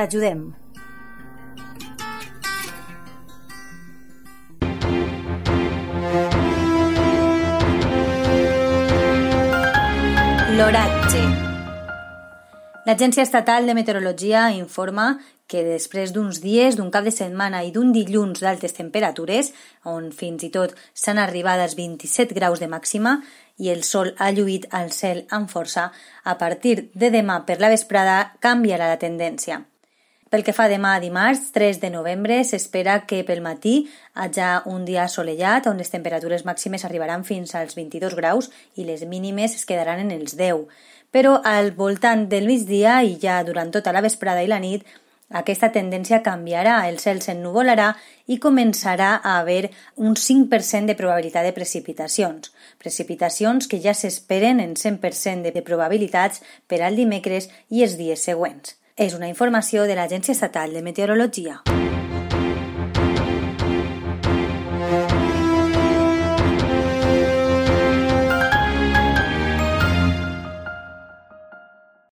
t'ajudem. L'oratge. L'Agència Estatal de Meteorologia informa que després d'uns dies, d'un cap de setmana i d'un dilluns d'altes temperatures, on fins i tot s'han arribat als 27 graus de màxima i el sol ha lluït al cel amb força, a partir de demà per la vesprada canviarà la tendència. Pel que fa demà dimarts, 3 de novembre, s'espera que pel matí haja un dia assolellat on les temperatures màximes arribaran fins als 22 graus i les mínimes es quedaran en els 10. Però al voltant del migdia i ja durant tota la vesprada i la nit, aquesta tendència canviarà, el cel s'ennuvolarà i començarà a haver un 5% de probabilitat de precipitacions. Precipitacions que ja s'esperen en 100% de probabilitats per al dimecres i els dies següents. És una informació de l'Agència Estatal de Meteorologia.